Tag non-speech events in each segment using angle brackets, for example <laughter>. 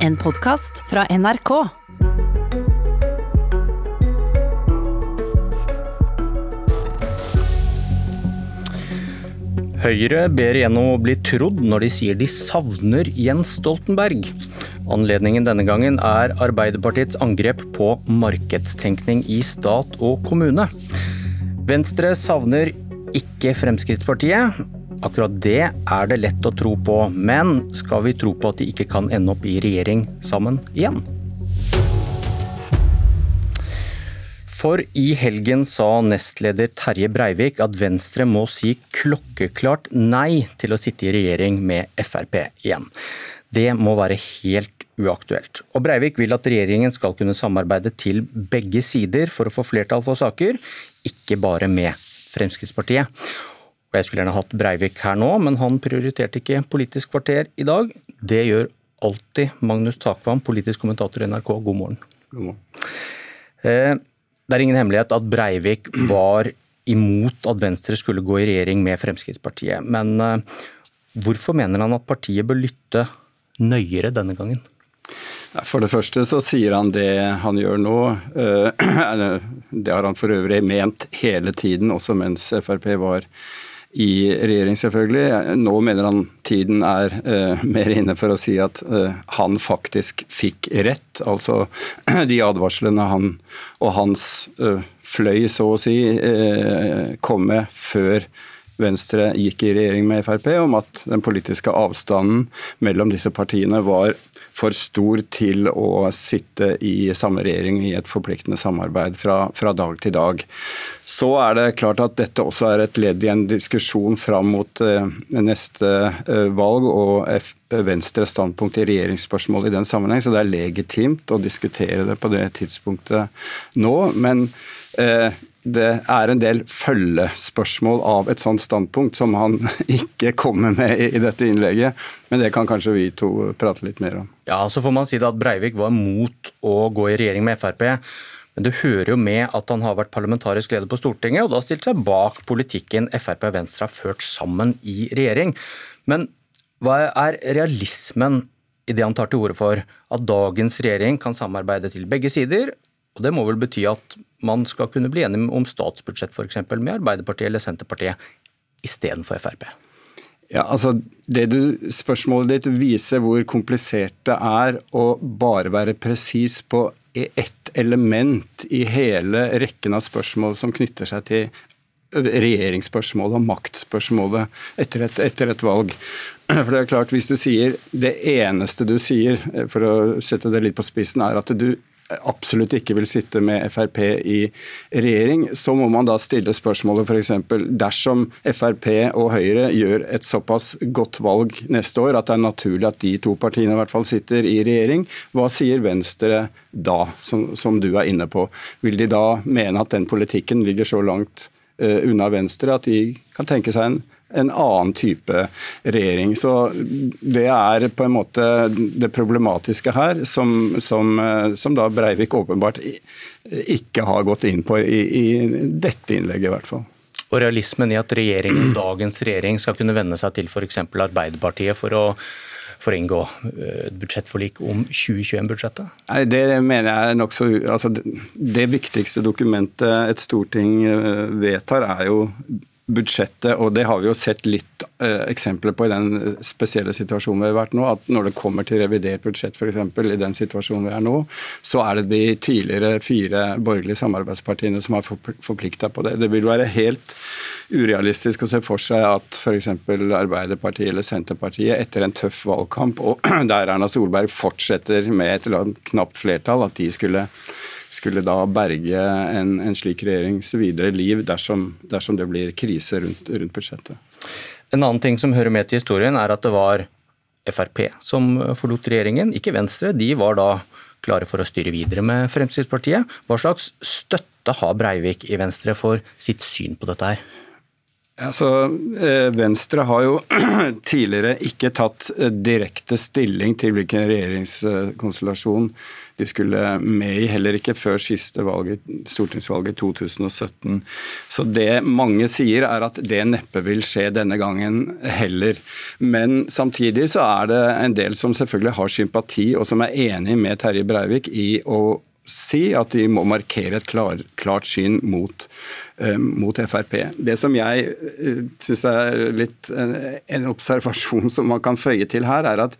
En podkast fra NRK. Høyre ber igjen om å bli trodd når de sier de savner Jens Stoltenberg. Anledningen denne gangen er Arbeiderpartiets angrep på markedstenkning i stat og kommune. Venstre savner ikke Fremskrittspartiet. Akkurat det er det lett å tro på, men skal vi tro på at de ikke kan ende opp i regjering sammen igjen? For i helgen sa nestleder Terje Breivik at Venstre må si klokkeklart nei til å sitte i regjering med Frp igjen. Det må være helt uaktuelt. Og Breivik vil at regjeringen skal kunne samarbeide til begge sider for å få flertall for saker, ikke bare med Fremskrittspartiet. Og Jeg skulle gjerne hatt Breivik her nå, men han prioriterte ikke Politisk kvarter i dag. Det gjør alltid Magnus Takvam, politisk kommentator i NRK. God morgen. God morgen. Eh, det er ingen hemmelighet at Breivik var imot at Venstre skulle gå i regjering med Fremskrittspartiet. Men eh, hvorfor mener han at partiet bør lytte nøyere denne gangen? For det første så sier han det han gjør nå. eh, <clears throat> Det har han for øvrig ment hele tiden, også mens Frp var i regjering, selvfølgelig. Nå mener han tiden er uh, <laughs> mer inne for å si at uh, han faktisk fikk rett. Altså <clears throat> de advarslene han og hans uh, fløy, så å si, kom med før Venstre gikk i regjering med Frp, om at den politiske avstanden mellom disse partiene var for stor til å sitte i samme regjering i et forpliktende samarbeid fra, fra, dag til dag. Så er det klart at dette også er et ledd i en diskusjon fram mot eh, neste eh, valg og F Venstres standpunkt i regjeringsspørsmål i den sammenheng, så det er legitimt å diskutere det på det tidspunktet nå. men eh, det er en del følgespørsmål av et sånt standpunkt som han <laughs> ikke kommer med i dette innlegget. Men det kan kanskje vi to prate litt mer om. Ja, Så får man si det at Breivik var mot å gå i regjering med Frp. Men det hører jo med at han har vært parlamentarisk leder på Stortinget, og da stilt seg bak politikken Frp og Venstre har ført sammen i regjering. Men hva er realismen i det han tar til orde for? At dagens regjering kan samarbeide til begge sider, og Det må vel bety at man skal kunne bli enig om statsbudsjett eksempel, med Arbeiderpartiet eller Senterpartiet istedenfor Frp? Ja, altså det du, Spørsmålet ditt viser hvor komplisert det er å bare være presis på ett element i hele rekken av spørsmål som knytter seg til regjeringsspørsmålet og maktspørsmålet etter et, etter et valg. <clears throat> For det er klart, Hvis du sier det eneste du sier, for å sette det litt på spissen, er at du absolutt ikke vil sitte med Frp i regjering, så må man da stille spørsmålet f.eks. dersom Frp og Høyre gjør et såpass godt valg neste år at det er naturlig at de to partiene i hvert fall sitter i regjering, hva sier Venstre da, som, som du er inne på? Vil de da mene at den politikken ligger så langt unna Venstre at de kan tenke seg en en annen type regjering. Så Det er på en måte det problematiske her, som, som, som da Breivik åpenbart ikke har gått inn på i, i dette innlegget, i hvert fall. Og realismen i at regjeringen, <clears throat> dagens regjering skal kunne vende seg til f.eks. Arbeiderpartiet for å for å inngå et budsjettforlik om 2021-budsjettet? Nei, Det mener jeg er nokså altså, Det viktigste dokumentet et storting eh, vedtar, er jo budsjettet, og det har vi jo sett litt eh, eksempler på i den spesielle situasjonen vi har vært nå, at når det kommer til revidert budsjett f.eks. i den situasjonen vi er nå, så er det de tidligere fire borgerlige samarbeidspartiene som har forplikta på det. Det vil være helt urealistisk å se for seg at f.eks. Arbeiderpartiet eller Senterpartiet etter en tøff valgkamp, og <clears throat> der Erna Solberg fortsetter med et eller annet knapt flertall, at de skulle skulle da berge en, en slik regjerings videre liv dersom, dersom det blir krise rundt, rundt, budsjettet. En annen ting som hører med til historien, er at det var Frp som forlot regjeringen, ikke Venstre. De var da klare for å styre videre med Fremskrittspartiet. Hva slags støtte har Breivik i Venstre for sitt syn på dette her? Altså, Venstre har jo <clears throat> tidligere ikke tatt direkte stilling til hvilken regjeringskonstellasjon de skulle med i, heller ikke før siste valget, stortingsvalget 2017. Så det mange sier er at det neppe vil skje denne gangen heller. Men samtidig så er det en del som selvfølgelig har sympati, og som er enig med Terje Breivik i å si at de må markere et klar, klart syn mot, uh, mot, Frp. Det som jeg uh, syns er litt en, en observasjon som man kan føye til her, er at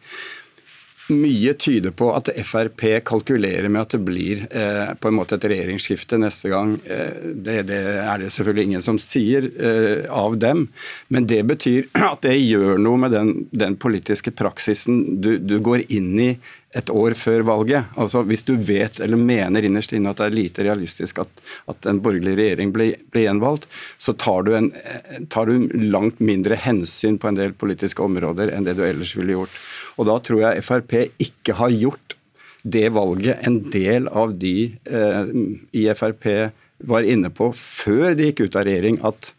mye tyder på at Frp kalkulerer med at det blir eh, på en måte et regjeringsskifte neste gang. Eh, det, det, er det selvfølgelig ingen som sier eh, av dem, men det betyr <clears throat> at det gjør noe med den, den politiske praksisen du, du, går inn i et år før valget. Altså Hvis du vet eller mener innerst inne at det er lite realistisk at, at en borgerlig regjering blir, gjenvalgt, så tar du, en, tar du langt mindre hensyn på en del politiske områder enn det du ellers ville gjort. Og da tror jeg Frp ikke har gjort det valget en del av de eh, i Frp var inne på før de gikk ut av regjering, at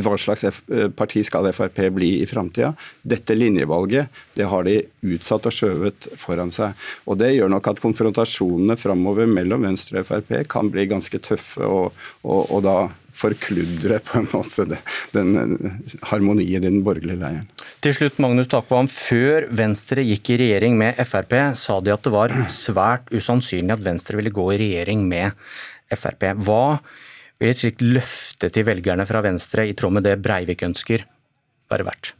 hva slags eh, parti skal Frp bli i framtida? Dette linjevalget det har de utsatt og skjøvet foran seg. Og Det gjør nok at konfrontasjonene framover mellom Venstre og Frp kan bli ganske tøffe, og, og, og da forkludre på en måte den, den harmonien i den borgerlige leiren. Til slutt, Magnus Takvam. Før Venstre gikk i regjering med Frp, sa de at det var svært usannsynlig at Venstre ville gå i regjering med Frp. Hva vil et slikt løfte til velgerne fra Venstre, i tråd med det Breivik ønsker, være verdt?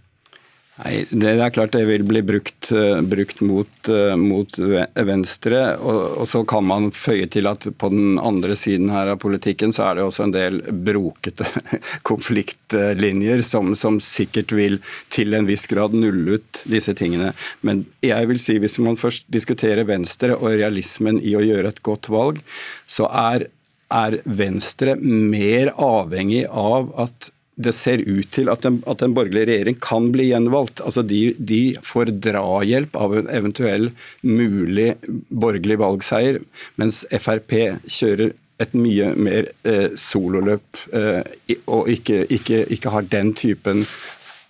Nei, Det er klart det vil bli brukt, eh, brukt mot, eh, mot, Venstre. Og, og, så kan man føye til at på den andre siden her av politikken så er det også en del brokete <laughs> konfliktlinjer som, som sikkert vil til en viss grad nulle ut disse tingene. Men jeg vil si hvis man først diskuterer Venstre og realismen i å gjøre et godt valg, så er, er Venstre mer avhengig av at det ser ut til at en, at en, borgerlig regjering kan bli gjenvalgt. Altså de, de, får drahjelp av en eventuell mulig borgerlig valgseier, mens Frp kjører et mye mer eh, sololøp eh, og ikke, ikke, ikke, har den typen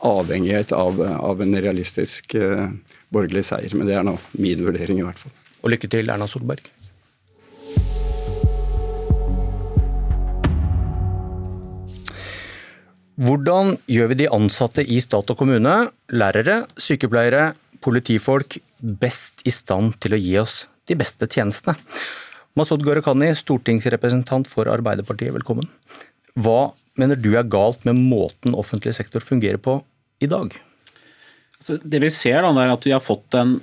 avhengighet av, av en realistisk eh, borgerlig seier. Men det er nå min vurdering, i hvert fall. Og lykke til, Erna Solberg. Hvordan gjør vi de ansatte i stat og kommune, lærere, sykepleiere, politifolk, best i stand til å gi oss de beste tjenestene? Masud Gharahkhani, stortingsrepresentant for Arbeiderpartiet, velkommen. Hva mener du er galt med måten offentlig sektor fungerer på i dag? Så det vi ser, da, er at vi har fått en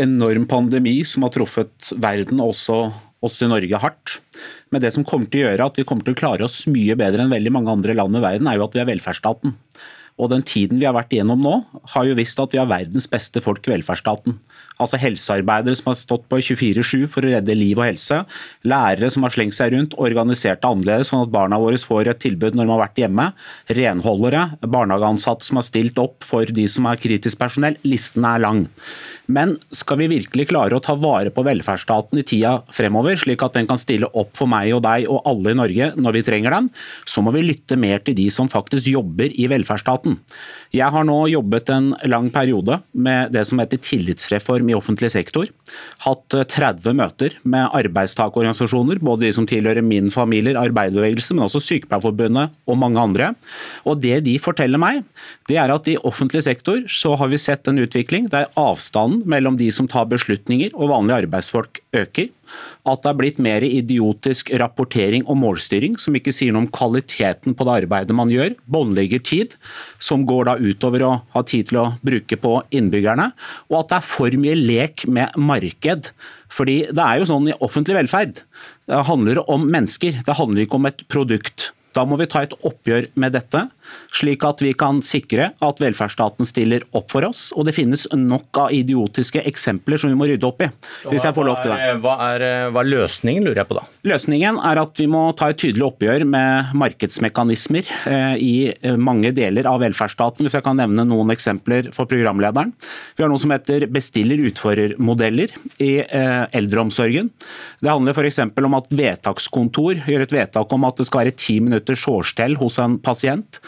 enorm pandemi som har truffet verden, også oss i Norge, hardt. Men det som kommer til å gjøre at vi kommer til å klare oss mye bedre enn veldig mange andre land i verden, er jo at vi er velferdsstaten. Og den tiden vi har vært igjennom nå, har jo visst at vi har verdens beste folk i velferdsstaten. Altså helsearbeidere som har stått på 24-7 for å redde liv og helse. Lærere som har slengt seg rundt, organisert det annerledes sånn at barna våre får et tilbud når de har vært hjemme. Renholdere, barnehageansatte som har stilt opp for de som er kritisk personell. Listen er lang. Men skal vi virkelig klare å ta vare på velferdsstaten i tida fremover, slik at den kan stille opp for meg og deg og alle i Norge når vi trenger den, så må vi lytte mer til de som faktisk jobber i velferdsstaten. Jeg har nå jobbet en lang periode med det som heter tillitsreform i offentlig sektor. Hatt 30 eh, møter med arbeidstakerorganisasjoner, både de som tilhører min familie, arbeiderbevegelse, men også Sykepleierforbundet og mange andre. Og Det de forteller meg, det er at i offentlig sektor så har vi sett en utvikling der avstanden mellom de som tar beslutninger og vanlige arbeidsfolk øker at det er blitt mer idiotisk rapportering og målstyring, som ikke sier noe om kvaliteten på det arbeidet man gjør. Båndlegger tid, som går da utover å ha tid til å bruke på innbyggerne. Og at det er for mye lek med marked. Fordi det er jo sånn i offentlig velferd. Det handler om mennesker, det handler ikke om et produkt. Da må vi ta et oppgjør med dette slik at vi kan sikre at velferdsstaten stiller opp for oss. Og det finnes nok av idiotiske eksempler som vi må rydde opp i. hvis jeg får lov til det. Hva er, hva er løsningen, lurer jeg på da? Løsningen er at vi må ta et tydelig oppgjør med markedsmekanismer eh, i eh, mange deler av velferdsstaten, hvis jeg kan nevne noen eksempler for programlederen. Vi har noe som heter bestiller-utfører-modeller i eh, eldreomsorgen. Det handler f.eks. om at vedtakskontor gjør et vedtak om at det skal være ti minutter minutters hårstell hos en pasient.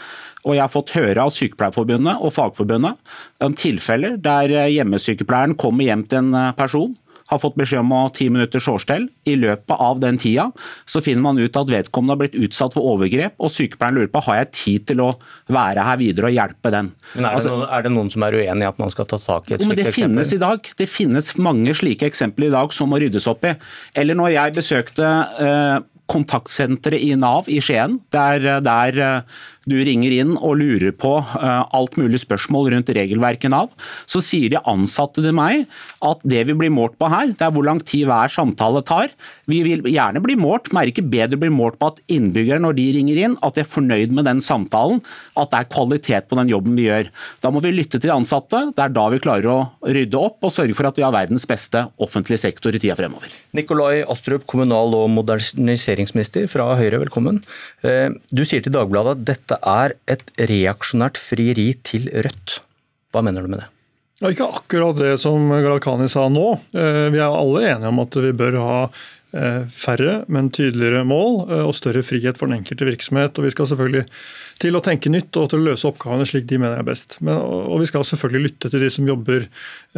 Og jeg har fått høre av Sykepleierforbundet og Fagforbundet om tilfeller der hjemmesykepleieren kommer hjem til en person har fått beskjed om å ha ti minutters årstell. I løpet av den tida så finner man ut at vedkommende har blitt utsatt for overgrep, og sykepleieren lurer på har jeg tid til å være her videre og hjelpe den. Men Er det, altså, noen, er det noen som er uenig i at man skal ta tak i et slikt eksempel? det? Finnes i dag. Det finnes mange slike eksempler i dag som må ryddes opp i. Eller når jeg besøkte eh, kontaktsenteret i Nav i Skien, der, der du ringer inn og lurer på uh, alt mulig spørsmål rundt regelverket Nav, så sier de ansatte til meg at det vi blir målt på her, det er hvor lang tid hver samtale tar. Vi vil gjerne bli målt, men ikke bedre bli målt på at innbyggere når de ringer inn, at de er fornøyd med den samtalen, at det er kvalitet på den jobben vi gjør. Da må vi lytte til de ansatte. Det er da vi klarer å rydde opp og sørge for at vi har verdens beste offentlige sektor i tida fremover. Nikolai Astrup, kommunal- og moderniseringsminister fra Høyre, velkommen. Eh, du sier til Dagbladet at dette er et reaksjonært frieri til Rødt. Hva mener du med det? Ja, ikke akkurat det som Gharahkhani sa nå. Eh, vi er alle enige om at vi bør ha eh, færre, men tydeligere mål eh, og større frihet for den enkelte virksomhet. Og Vi skal selvfølgelig til å tenke nytt og til å løse oppgavene slik de mener er best. Men, og vi skal selvfølgelig lytte til de som jobber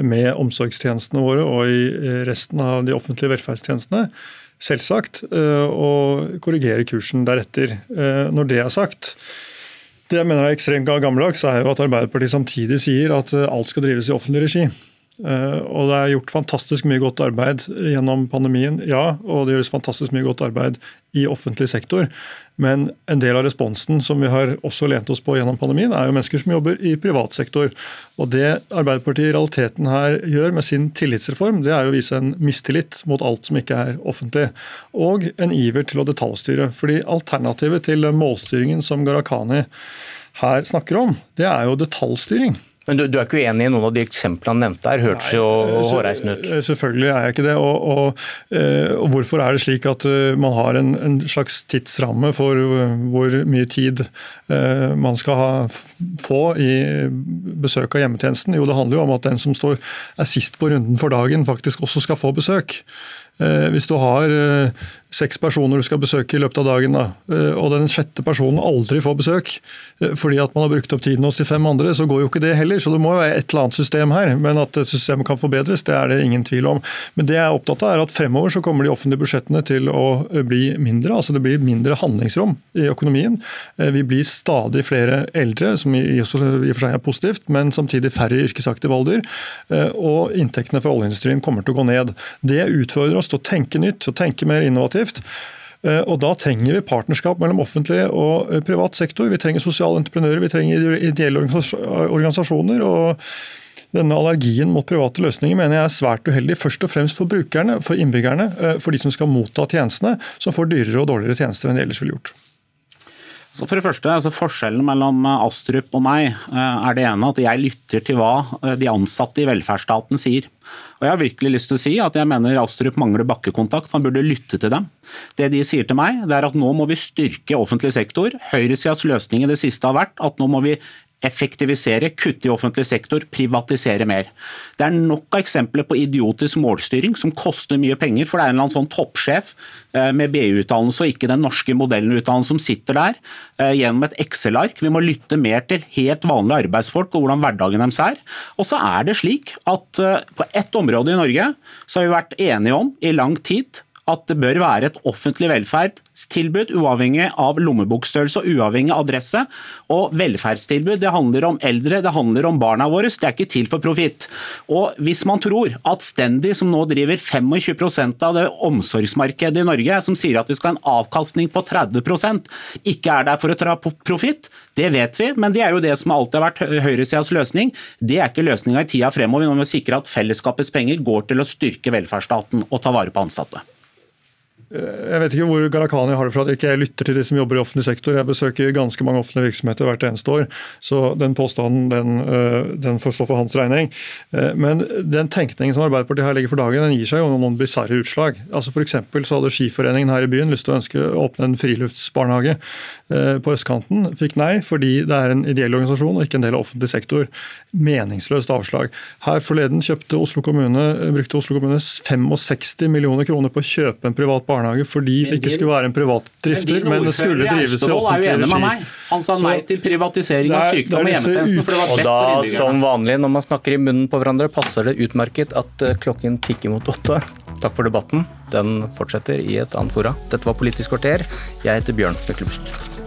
med omsorgstjenestene våre og i resten av de offentlige velferdstjenestene selvsagt, og korrigere kursen deretter. Når det er sagt, det jeg mener er ekstremt gammeldags, er jo at Arbeiderpartiet samtidig sier at eh, alt skal drives i offentlig regi. Eh, og Det er gjort fantastisk mye godt arbeid gjennom pandemien, ja. Og det gjøres fantastisk mye godt arbeid i offentlig sektor. Men en del av responsen som vi har også lent oss på gjennom pandemien, er jo mennesker som jobber i privat sektor. Og Det Arbeiderpartiet i realiteten her gjør med sin tillitsreform, det er jo å vise en mistillit mot alt som ikke er offentlig. Og en iver til å detaljstyre. Fordi alternativet til målstyringen som Gharahkhani her snakker om, det er jo detaljstyring. Men du, du, er ikke uenig i noen av de eksemplene han nevnte her? Hørtes jo hårreisende ut. Selvfølgelig er jeg ikke det. Og, og, eh, og, hvorfor er det slik at eh, man har en, en, slags tidsramme for eh, hvor mye tid man skal ha, få i besøk av hjemmetjenesten? Jo, det handler jo om at den som står, er sist på runden for dagen, faktisk også skal få besøk. Hvis du har seks personer du skal besøke i løpet av dagen, da, eh, og den sjette personen aldri får besøk eh, fordi at man har brukt opp tiden hos de fem andre, så går jo ikke det heller. Så det må jo være et eller annet system her. Men at systemet kan forbedres, det er det ingen tvil om. Men det jeg er opptatt av, er at fremover så kommer de offentlige budsjettene til å eh, bli mindre. Altså det blir mindre handlingsrom i økonomien. Vi blir stadig flere eldre, som i og for seg er positivt, men samtidig færre i yrkesaktiv alder. Og inntektene fra oljeindustrien kommer til å gå ned. Det utfordrer oss til å tenke nytt, til å tenke mer innovativt innovativt. Eh, og Da trenger vi partnerskap mellom offentlig og eh, privat sektor. Vi trenger sosiale entreprenører, vi trenger ideelle organisasjoner. og denne allergien mot private løsninger mener jeg er svært uheldig. Først og fremst for brukerne, for innbyggerne, eh, for de som skal motta tjenestene, som får dyrere og dårligere tjenester enn de ellers ville gjort. Så for det første, altså Forskjellen mellom Astrup og meg er det ene at jeg lytter til hva de ansatte i velferdsstaten sier. Og Jeg har virkelig lyst til å si at jeg mener Astrup mangler bakkekontakt. Han burde lytte til dem. Det de sier til meg, det er at nå må vi styrke offentlig sektor. Høyresidas løsning i det siste har vært at nå må vi effektivisere, kutte i offentlig sektor, privatisere mer. Det er nok av eksempler på idiotisk målstyring som koster mye penger. For det er en eller annen sånn toppsjef eh, med BU-utdannelse og ikke den norske modellen-utdannelse som sitter der eh, gjennom et Excel-ark. Vi må lytte mer til helt vanlige arbeidsfolk og hvordan hverdagen deres er. Og så er det slik at eh, på ett område i Norge så har vi vært enige om i lang tid at det bør være et offentlig velferdstilbud, uavhengig av lommebokstørrelse og uavhengig av adresse. Og velferdstilbud det handler om eldre, det handler om barna våre. Det er ikke til for profitt. Og hvis man tror at Stendi, som nå driver 25% av det omsorgsmarkedet i Norge, som sier at vi skal ha en avkastning på 30% ikke er der for å ta profitt, det vet vi, men det er jo det som alltid har vært høyresidas løsning. Det er ikke løsninga i tida fremover. Vi må sikre at fellesskapets penger går til å styrke velferdsstaten og ta vare på ansatte. Eh, jeg vet ikke hvor Gharahkhani har det fra at jeg ikke lytter til de som jobber i offentlig sektor. Jeg besøker ganske mange offentlige virksomheter hvert eneste år, så den påstanden den, eh, den får stå for hans regning. Eh, men den tenkningen som Arbeiderpartiet her legger for dagen, den gir seg jo noen bisarre utslag. Altså for så hadde Skiforeningen her i byen lyst til å ønske å åpne en friluftsbarnehage på østkanten. Fikk nei fordi det er en ideell organisasjon og ikke en del av offentlig sektor. Meningsløst avslag. Her forleden kjøpte Oslo kommune, brukte Oslo kommune 65 millioner kroner på å kjøpe en privat barnehage barnehage fordi det ikke skulle være en privat drifter, men det skulle drives i offentlig regi. Han sa nei til privatisering av sykdom og hjemmetjenesten, for det var Og best da, for innbyggerne. som vanlig når man snakker i munnen på hverandre, passer det utmerket at eh, klokken tikker mot åtte. Takk for debatten. Den fortsetter i et annet fora. Dette var Politisk kvarter. Jeg heter Bjørn Myklebust.